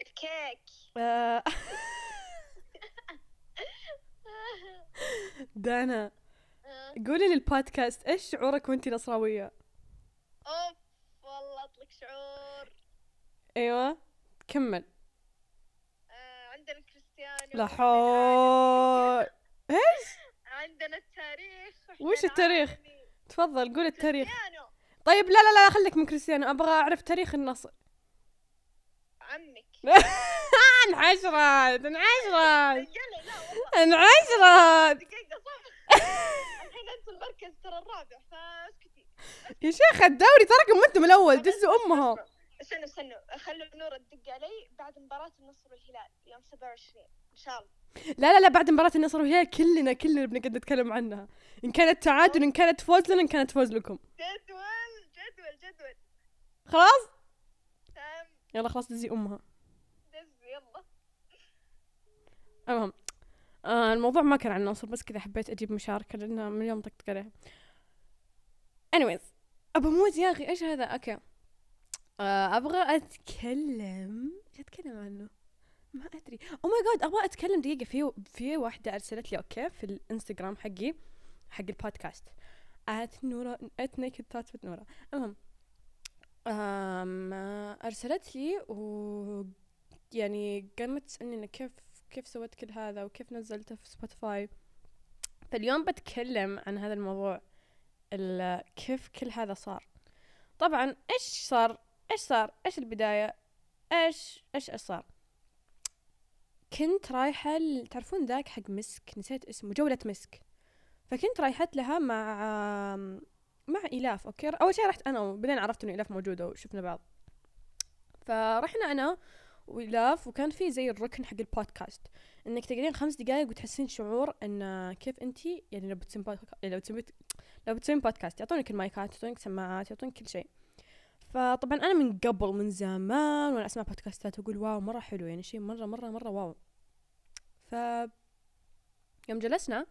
الكيك. آه، دانا آه. قولي للبودكاست إيش شعورك وانتي نصراوية أوف والله أطلق شعور. أيوه كمل. آه عندنا كريستيانو لا حول. عندنا التاريخ وش التاريخ؟ العالمي. تفضل قول التاريخ. كريستيانو. طيب لا لا لا خليك من كريستيانو أبغى أعرف تاريخ النصر. عمك انعشرت دقيقة صح الحين انت المركز ترى الرابع فاسكتي يا شيخ الدوري تركم أنتم الأول دزوا امهم استنوا استنوا خلوا نور تدق علي بعد مباراة النصر والهلال يوم 27 إن شاء الله. لا لا لا بعد مباراة النصر والهلال كلنا كلنا بنقعد نتكلم عنها. إن كانت تعادل إن كانت فوز لنا إن كانت فوز لكم. جدول جدول جدول. خلاص؟ يلا خلاص دزي أمها دز يلا المهم آه الموضوع ما كان عن النصر بس كذا حبيت أجيب مشاركة لانها من اليوم طقطق عليها anyways ابى موز يا أخي إيش هذا؟ أوكي. آه أبغى أتكلم. إيش أتكلم عنه؟ ما أدري. oh my God أبغى أتكلم دقيقة. في في واحدة أرسلت لي okay في الإنستغرام حقي حق البودكاست. at نورا at naked with نورا. المهم أرسلت لي و يعني قامت تسألني كيف كيف سويت كل هذا وكيف نزلته في سبوتيفاي فاليوم بتكلم عن هذا الموضوع ال- كيف كل هذا صار. طبعا إيش صار؟ إيش صار؟ إيش البداية؟ إيش إيش إيش صار؟ كنت رايحة تعرفون ذاك حق مسك؟ نسيت اسمه جولة مسك. فكنت رايحت لها مع مع إلاف okay؟ أول شيء رحت أنا وبعدين عرفت إنه إلاف موجودة وشفنا بعض. فرحنا أنا وإلاف وكان في زي الركن حق البودكاست. إنك تقعدين خمس دقايق وتحسين شعور إن كيف أنتي يعني لو بتسوين بودكاست لو بتسوين لو بتسوين بودكاست يعطونك المايكات يعطونك سماعات يعطونك كل شيء. فطبعا أنا من قبل من زمان وأنا أسمع بودكاستات وأقول wow مرة حلو يعني شيء مرة مرة مرة wow. ف يوم جلسنا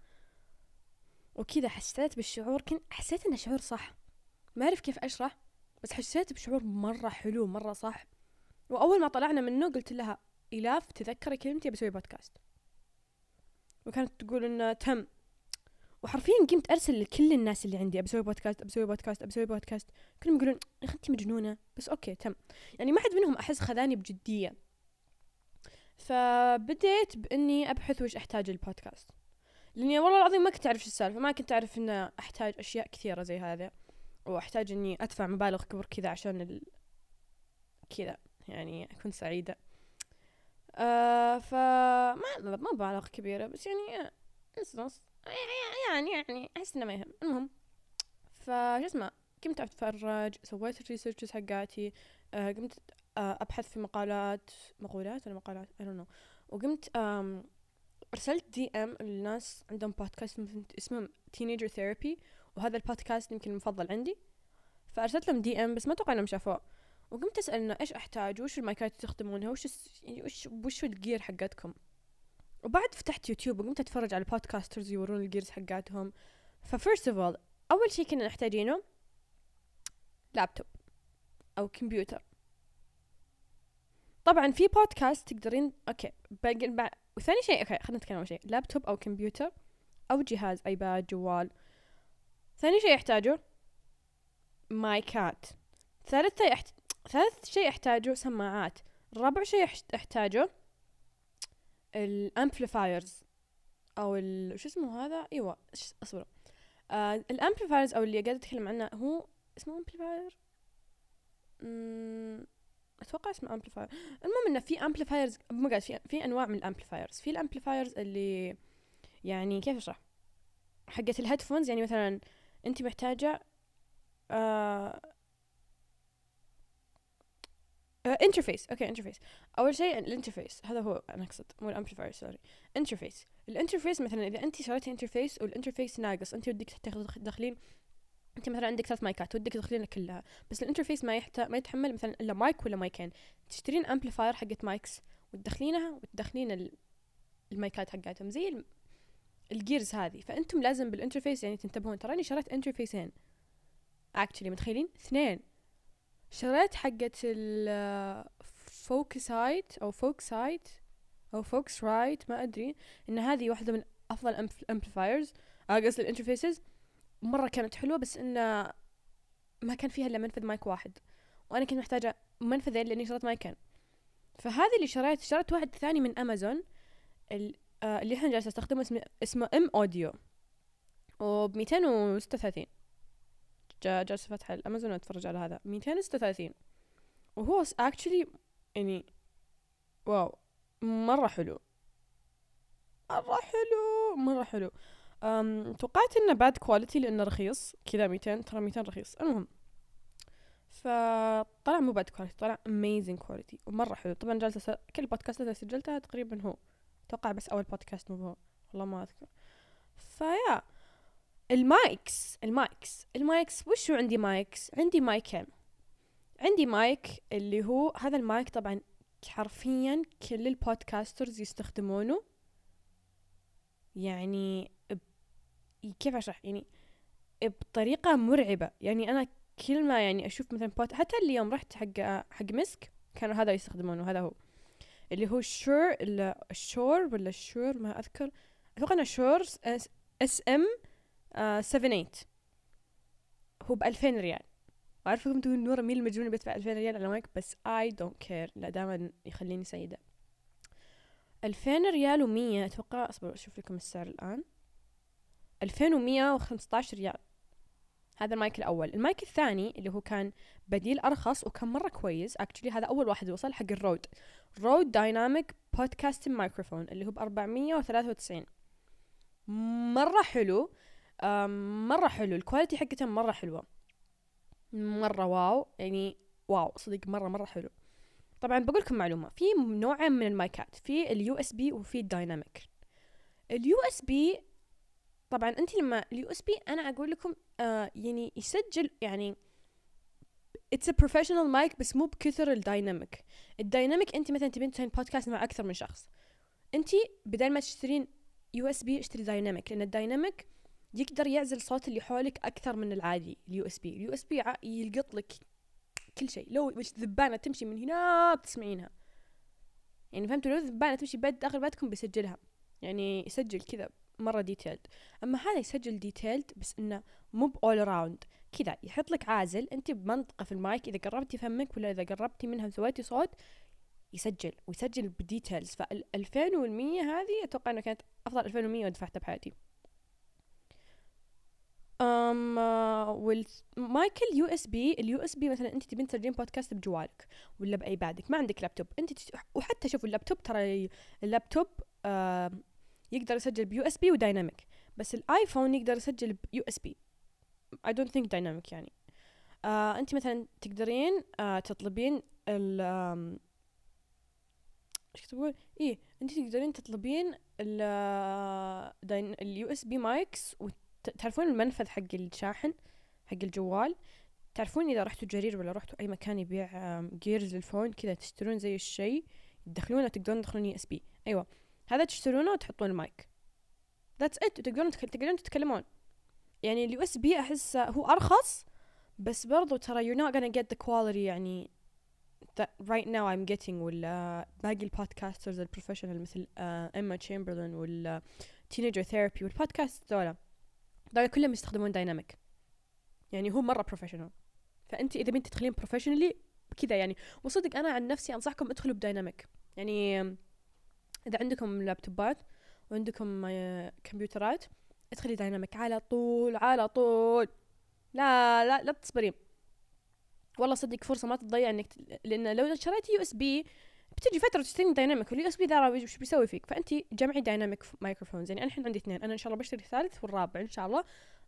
وكذا حسيت بالشعور كنت حسيت إنه شعور صح. ما أعرف كيف أشرح بس حسيت بشعور مرة حلو مرة صح. وأول ما طلعنا منه قلت لها إلاف تذكري كلمتي بسوي بودكاست وكانت تقول إنه تم. وحرفيا قمت أرسل لكل الناس اللي عندي بسوي بودكاست بسوي بودكاست بسوي بودكاست كلهم يقولون يا أخي أنت مجنونة. بس okay تم. يعني ما حد منهم أحس خذاني بجدية. فبديت بإني أبحث وش أحتاج للبودكاست لأني والله العظيم ما كنت أعرف شو السالفة. ما كنت أعرف ان أحتاج أشياء كثيرة زي هذا وأحتاج إني أدفع مبالغ كبر كذا عشان ال... كذا. يعني أكون سعيدة. آه فما ما مبالغ كبيرة بس يعني نص نص يعني يعني أحس إنه ما يهم. المهم فشو اسمه قمت أتفرج سويت ال researches حقاتي آه قمت آه أبحث في مقالات مقولات ولا مقالات؟ I don't know. وقمت آم أرسلت DM للناس عندهم بودكاست اسمه Teenager Therapy وهذا البودكاست يمكن المفضل عندي. فأرسلت لهم DM بس ما أتوقع إنهم شافوه. وقمت أسأل إنه إيش احتاج وش المايكات اللي تستخدمونها؟ وش يعني وش وش ال gear حقتكم؟ وبعد فتحت يوتيوب وقمت أتفرج على ال podcasters يورون ال gears حقاتهم. ف first of all أول شيء كنا محتاجينه لابتوب أو كمبيوتر طبعا في بودكاست تقدرين okay باقي بع... وثاني شيء okay خلينا نتكلم اول شيء لابتوب أو كمبيوتر أو جهاز ايباد جوال. ثاني شيء يحتاجه مايكات ثالث يحت... ثالث شيء يحتاجه سماعات رابع شيء يحتاجه ال amplifiers أو. شو اسمه هذا؟ إيوه اصبروا آه ال amplifiers أو اللي قاعد أتكلم عنه هو اسمه amplifier أتوقع اسمه amplifier المهم إنه في amplifiers ما قاعد في في أنواع من ال amplifiers في ال amplifiers اللي يعني كيف أشرح؟ حقت ال headphones يعني مثلا أنت محتاجة آه interface okay interface اول شيء ال interface هذا هو أنا أقصد. مو ال amplifier sorry interface ال interface مثلا إذا انت شريتي interface وال interface ناقص انت ودك تدخلين انت مثلا عندك ثلاث مايكات ودك تدخلينها كلها. بس ال interface ما يحتاج ما يتحمل مثلا إلا مايك ولا مايكين تشترين amplifier حقت mics وتدخلينها وتدخلين ال- المايكات حقاتهم. زي ال- ال gears هذه. فأنتم لازم بال interface يعني تنتبهون. تراني شريت انترفيسين actually متخيلين؟ اثنين. شريت حقت ال Focusrite أو Focusrite أو Focusrite ما أدري. إن هذه واحدة من أفضل ال amplifiers قصدي ال interfaces مرة كانت حلوة بس انه ما كان فيها إلا منفذ مايك واحد. وأنا كنت محتاجة منفذين لأني شريت مايكين. فهذه اللي شريت شريت واحد ثاني من امازون ال- آه، اللي إحنا جالسة أستخدمه اسمه اسمه M-Audio وب 236 جا- جالسة فاتحه الأمازون وأتفرج على هذا. 236 وهو actually يعني wow مرة حلو. مرة حلو مرة حلو. أم توقعت إنه bad quality لأنه رخيص. كذا 200 ترى 200 رخيص. المهم فطلع مو bad quality طلع amazing quality ومرة حلو. طبعا جالسة س- كل البودكاستات اللي سجلتها تقريبا هو. أتوقع بس أول بودكاست مو هو. والله ما أذكر. فيا. المايكس المايكس المايكس وشو عندي مايكس؟ عندي مايكين عندي مايك اللي هو هذا المايك طبعا حرفيا كل ال podcasters يستخدمونه. يعني ب- كيف أشرح؟ يعني بطريقة مرعبة. يعني أنا كل ما يعني أشوف مثلا بود حتى اليوم رحت حق حق مسك كانوا هذا يستخدمونه. هذا هو. اللي هو Shure ال Shure ولا ال Shure ما أذكر. أتوقع إنه Shure SM 78 هو ب 2000 ريال. وعارفكم تقول نورة مين المجنون بيدفع 2000 ريال؟ على مايك بس I don't care. لا دائما يخليني سعيدة. 2000 ريال و100 أتوقع أصبر أشوف لكم السعر الآن. 2115 ريال. هذا المايك الأول. المايك الثاني اللي هو كان بديل أرخص وكان مرة كويس. actually هذا أول واحد وصل حق ال Rode Rode dynamic podcast microphone اللي هو ب 493 مرة حلو. مرة حلو. ال quality حقته مرة حلوة. مرة wow. يعني wow صدق مرة مرة حلو. طبعا بقول لكم معلومة. في نوعين من المايكات في ال USB وفي ال dynamic ال USB طبعا أنت لما ال USB أنا أقول لكم آه يعني يسجل يعني it's a professional mic بس مو بكثر ال dynamic ال dynamic أنت مثلا تبين تسوين بودكاست مع أكثر من شخص. أنت بدل ما تشترين USB اشتري dynamic لأن ال dynamic يقدر يعزل صوت اللي حولك أكثر من العادي ال USB. ال USB يلقط لك كل شيء. لو ذبانة تمشي من هنا بتسمعينها. يعني فهمتوا؟ لو ذبانة تمشي بيت داخل بيتكم بيسجلها. يعني يسجل كذا مرة detailed أما هذا يسجل detailed بس إنه مو ب all around كذا يحط لك عازل. أنت بمنطقة في المايك إذا قربتي فمك ولا إذا قربتي منها وسويتي صوت يسجل. ويسجل ب details فال 2100 هذه أتوقع انها كانت أفضل 2100 دفعتها بحياتي. أم والمايك ال USB ال USB مثلا أنت تبين تسجلين بودكاست بجوالك ولا بايبادك ما عندك لابتوب. أنت. وحتى شوفوا اللابتوب ترى اللابتوب آه يقدر يسجل ب USB و dynamic بس الآيفون يقدر يسجل ب USB. I don't think dynamic يعني. آه أنت مثلا تقدرين آه تطلبين ال إيش كنت بقول إيه أنت تقدرين تطلبين ال ال USB mics وتعرفون المنفذ حق الشاحن؟ حق الجوال؟ تعرفون إذا رحتوا جرير ولا رحتوا أي مكان يبيع gears لل phone كذا تشترون زي الشيء تدخلونه تقدرون تدخلون USB. أيوه. هذا تشترونه وتحطون المايك that's it تقدرون تقدرون تتكلمون. يعني ال USB أحس هو أرخص بس برضو ترى you're not gonna get the quality يعني that right now I'm getting ولا باقي ال podcasters ال professional مثل Emma Chamberlain ولا Teenager Therapy والبودكاست ذولا ذولا كلهم يستخدمون dynamic يعني هو مرة professional فأنت إذا بنت تدخلين professionally كذا يعني. وصدق أنا عن نفسي أنصحكم ادخلوا ب dynamic يعني إذا عندكم لابتوبات وعندكم آه، كمبيوترات ادخلي dynamic على طول على طول. لا لا لا تصبرين. والله صدق فرصة ما تضيع إنك لأن لو شريتي USB بتجي فترة تشترين dynamic وال USB ذا وش بيسوي فيك؟ فانت جمعي dynamic microphones يعني أنا الحين عندي اثنين أنا إن شاء الله بشتري الثالث والرابع إن شاء الله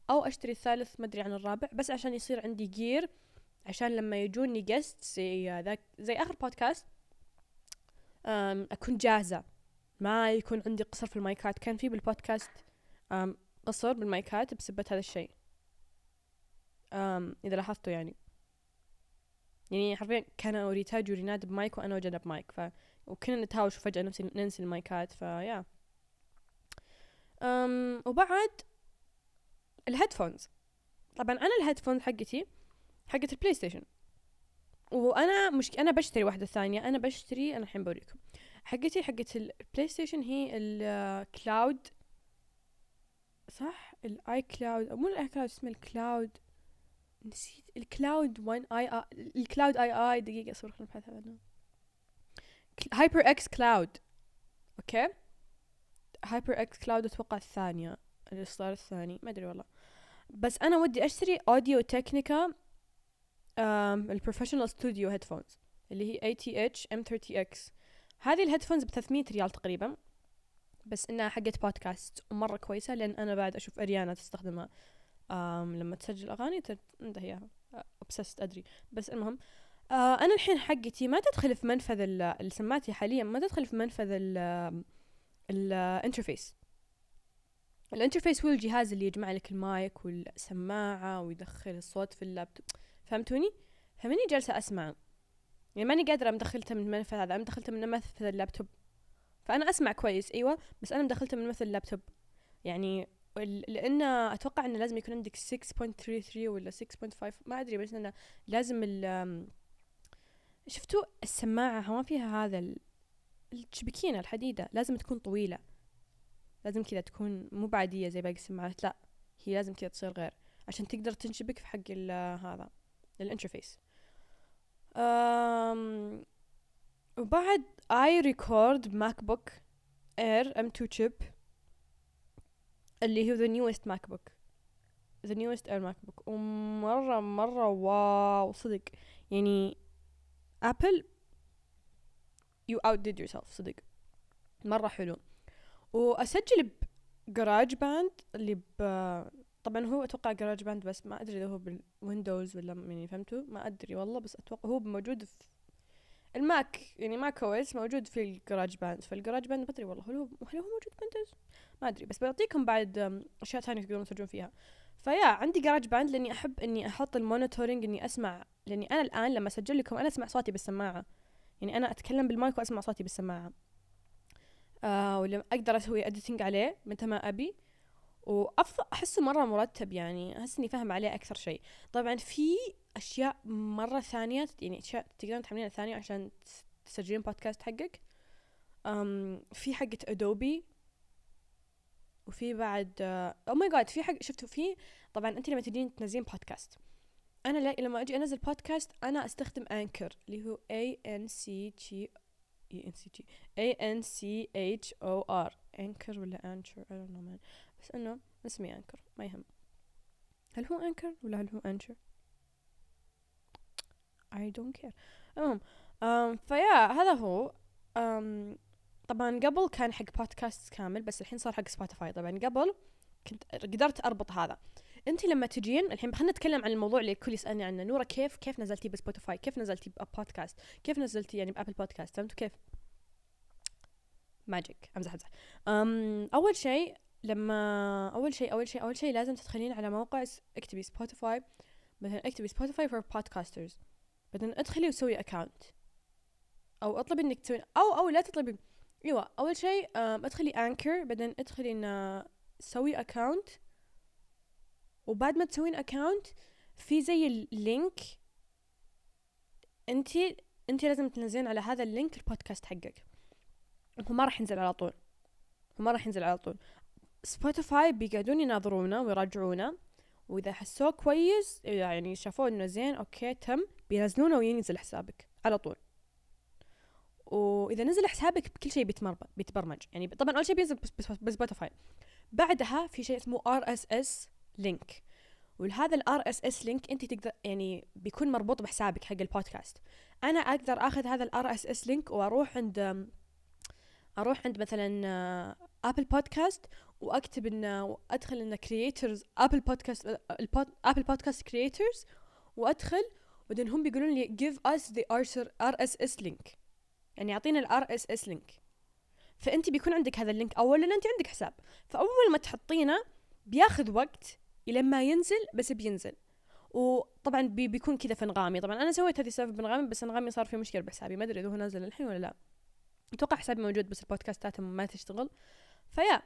أو أشتري الثالث ما أدري عن الرابع بس عشان يصير عندي gear عشان لما يجوني guests زي ذاك زي آخر بودكاست أكون جاهزة. ما يكون عندي قصر في المايكات. كان في بالبودكاست قصر بالمايكات بسبة هذا الشيء. إذا لاحظتوا يعني. يعني حرفيا كان وريتاج وريناد بمايك وأنا وجنى بمايك ف وكنا نتهاوش وفجأة نفسي ننسى المايكات ف yeah أم وبعد ال headphones. طبعا أنا ال headphones حقتي حقت البلاي ستيشن وأنا مش أنا بشتري واحدة ثانية أنا بشتري أنا الحين بوريكم حقتي حقت البلاي ستيشن هي ال Cloud صح؟ ال iCloud مو ال iCloud اسمه ال Cloud نسيت. ال Cloud 1 I ال Cloud II دقيقة اصبر خلينا نبحث عنه. HyperX Cloud okay؟ HyperX Cloud أتوقع الثانية الإصدار الثاني ما أدري والله. بس أنا ودي أشتري Audio-Technica ال professional studio headphones اللي هي ATH M 30 X هذه ال headphones ب 300 ريال تقريبا بس إنها حقت بودكاست ومرة كويسة لأن أنا بعد أشوف أريانا تستخدمها. لما تسجل أغاني عندها اياها obsessed أدري. بس المهم آه أنا الحين حقتي ما تدخل في منفذ السماعتي حاليا ما تدخل في منفذ ال interface. ال interface هو الجهاز اللي يجمع لك المايك والسماعة ويدخل الصوت في اللابتوب. فهمتوني؟ فماني جالسة أسمع. يعني ماني قادرة مدخلته من المنفذ هذا أنا مدخلته من منفذ اللابتوب. فأنا أسمع كويس أيوة بس أنا مدخلته من منفذ اللابتوب. يعني لأن أتوقع أنه لازم يكون عندك 6.33 ولا 6.5 ما أدري بس أنه لازم ال شفتوا السماعة؟ ما فيها هذا الشبكينة الحديدة لازم تكون طويلة. لازم كذا تكون مو بعادية زي باقي السماعات لا هي لازم كذا تصير غير عشان تقدر تنشبك في حق هذا الانترفيس. وبعد I record MacBook Air M2 chip اللي هو the newest MacBook the newest Air MacBook ومرة مرة wow صدق. يعني Apple you outdid yourself صدق. مرة حلو. وأسجل ب GarageBand اللي ب طبعا هو أتوقع GarageBand بس ما أدري إذا هو بال Windows ولا يعني فهمتوا؟ ما أدري والله بس أتوقع هو موجود في ال Mac يعني macOS موجود في ال GarageBand فال GarageBand ما أدري والله هو هل هو موجود Windows ما أدري بس بعطيكم بعد أشياء ثانية تقدرون تسجلون فيها. ف yeah عندي GarageBand لأني أحب إني أحط ال monitoring إني أسمع لأني أنا الآن لما أسجل لكم أنا أسمع صوتي بالسماعة. يعني أنا أتكلم بالمايك وأسمع صوتي بالسماعة. آه ولما أقدر أسوي editing عليه متى ما أبي. وافضل أحسه مرة مرتب يعني أحس إني فاهم عليه أكثر شيء. طبعا في أشياء مرة ثانية يعني أشياء تقدرون تحملينها ثانية عشان تسجلين بودكاست حقك. أم في حقة ادوبي وفي بعد أو ماي جاد في حق شفتوا في طبعا انت لما تجين تنزلين بودكاست أنا لما أجي أنزل بودكاست أنا أستخدم انكر اللي هو A N C G E N C G A N C H O R انكر ولا انشر I don't know man. بس إنه اسمي Anchor ما يهم. هل هو Anchor ولا هل هو Anchor I don't care. المهم um, ف yeah هذا هو. Um, طبعا قبل كان حق بودكاست كامل بس الحين صار حق Spotify طبعا قبل كنت قدرت أربط هذا. أنت لما تجين الحين خلينا نتكلم عن الموضوع اللي الكل يسألني عنه. نورة كيف كيف نزلتي ب Spotify كيف نزلتي ببودكاست كيف نزلتي يعني ب Apple Podcast فهمتوا كيف؟ magic امزح امزح um أول شيء لما أول شيء أول شيء أول شيء لازم تدخلين على موقع اكتبي Spotify مثلا اكتبي Spotify for Podcasters بعدين ادخلي وسوي account أو اطلبي إنك تسوي أو أو لا تطلبي أيوه أول شيء أدخلي Anchor بعدين أدخلي إن سوي account وبعد ما تسوين account في زي ال link انت انت لازم تنزلين على هذا ال link ال podcast حقك. هو ما راح ينزل على طول. هو ما راح ينزل على طول. Spotify بيقعدون يناظرونا ويراجعونا. وإذا حسوه كويس يعني شافوه إنه زين okay تم. بينزلونه وينزل حسابك. على طول. وإذا نزل حسابك بكل شيء بيتبرمج. يعني طبعا أول شيء بينزل ب Spotify بعدها في شيء اسمه RSS link ولهذا ال RSS link أنت تقدر يعني بيكون مربوط بحسابك حق البودكاست. أنا أقدر آخذ هذا ال RSS link وأروح عند أروح عند مثلا Apple Podcast وأكتب إن ادخل إن creators Apple Podcast Apple Podcast creators وأدخل بعدين هم بيقولون لي give us the RSS link. يعني اعطينا ال RSS link. فأنت بيكون عندك هذا ال link اول لأن أنت عندك حساب. فأول ما تحطينه بياخذ وقت إلى ما ينزل بس بينزل. وطبعا بي بيكون كذا في انغامي. طبعا أنا سويت هذه السالفة بانغامي بس انغامي صار في مشكلة بحسابي. ما أدري إذا هو نازل الحين ولا لا. أتوقع حسابي موجود بس ال podcastات ما تشتغل. ف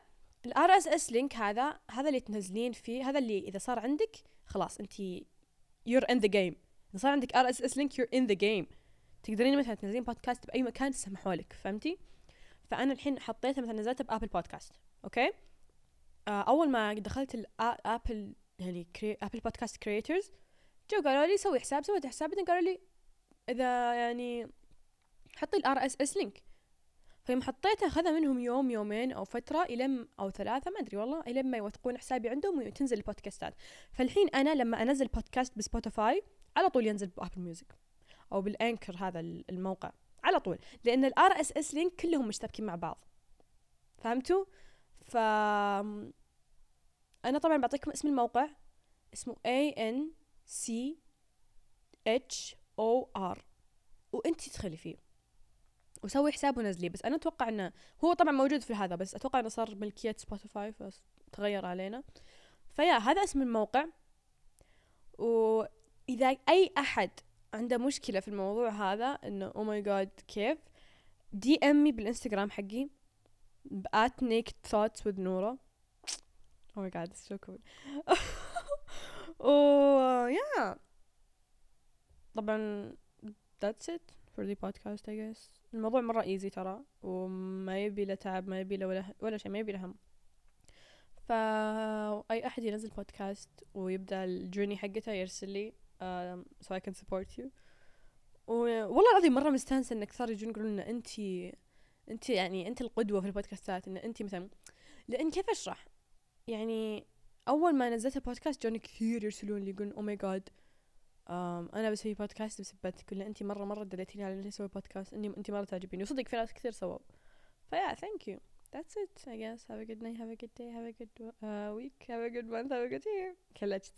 yeah ال RSS link هذا هذا اللي تنزلين فيه هذا اللي إذا صار عندك خلاص أنت you're in the game. إذا صار عندك RSS link you're in the game تقدرين مثلا تنزلين بودكاست بأي مكان تسمحوا لك فهمتي؟ فأنا الحين حطيتها مثلا نزلتها ب Apple Podcast okay؟ آه أول ما دخلت ال Apple يعني Apple Podcast creators جو قالوا لي سوي حساب سويت حساب بعدين قالوا لي إذا يعني حطي ال RSS link فيوم حطيته أخذها منهم يوم يومين أو فترة إلى أو ثلاثة ما أدري والله إلى ما يوثقون حسابي عندهم وتنزل ال podcastات فالحين أنا لما أنزل podcast ب Spotify على طول ينزل ب Apple Music أو بال Anchor هذا الموقع. على طول. لأن ال RSS link كلهم مشتركين مع بعض. فهمتوا؟ ف أنا طبعا بعطيكم اسم الموقع. اسمه A N C H O R. وأنت تدخلي فيه. وسوي حساب ونزليه. بس أنا أتوقع إنه هو طبعا موجود في هذا. بس أتوقع إنه صار ملكية Spotify فتغير علينا. ف yeah هذا اسم الموقع. وإذا أي أحد عنده مشكلة في الموضوع هذا إنه oh my God كيف؟ DM me بالإنستغرام حقي naked thoughts with نورة. Oh my god it's so cool. و yeah. طبعا that's it for the podcast I guess. الموضوع مرة easy ترى وما يبي له تعب ما يبي له ولا, ولا شيء ما يبي له هم. فأي أحد ينزل بودكاست ويبدأ ال journey حقته يرسل لي. Um, so I can support you والله العظيم مرة مستانسة انك صار يجون يقولون إن انت انت يعني أنت القدوة في ال podcastات إن انت مثلا لأن كيف أشرح يعني أول ما نزلت البودكاست جوني كثير يرسلون لي يقولون oh my God أنا بسوي بودكاست بسبتك ولا انت مرة مرة دليتيني على إني أسوي بودكاست إني انت مرة تعجبيني وصدق في ناس كثير سووا فيا ثانك يو That's it, I guess. Have a good night, have a good day, have a good uh, week, have a good month, have a good year. كلجت.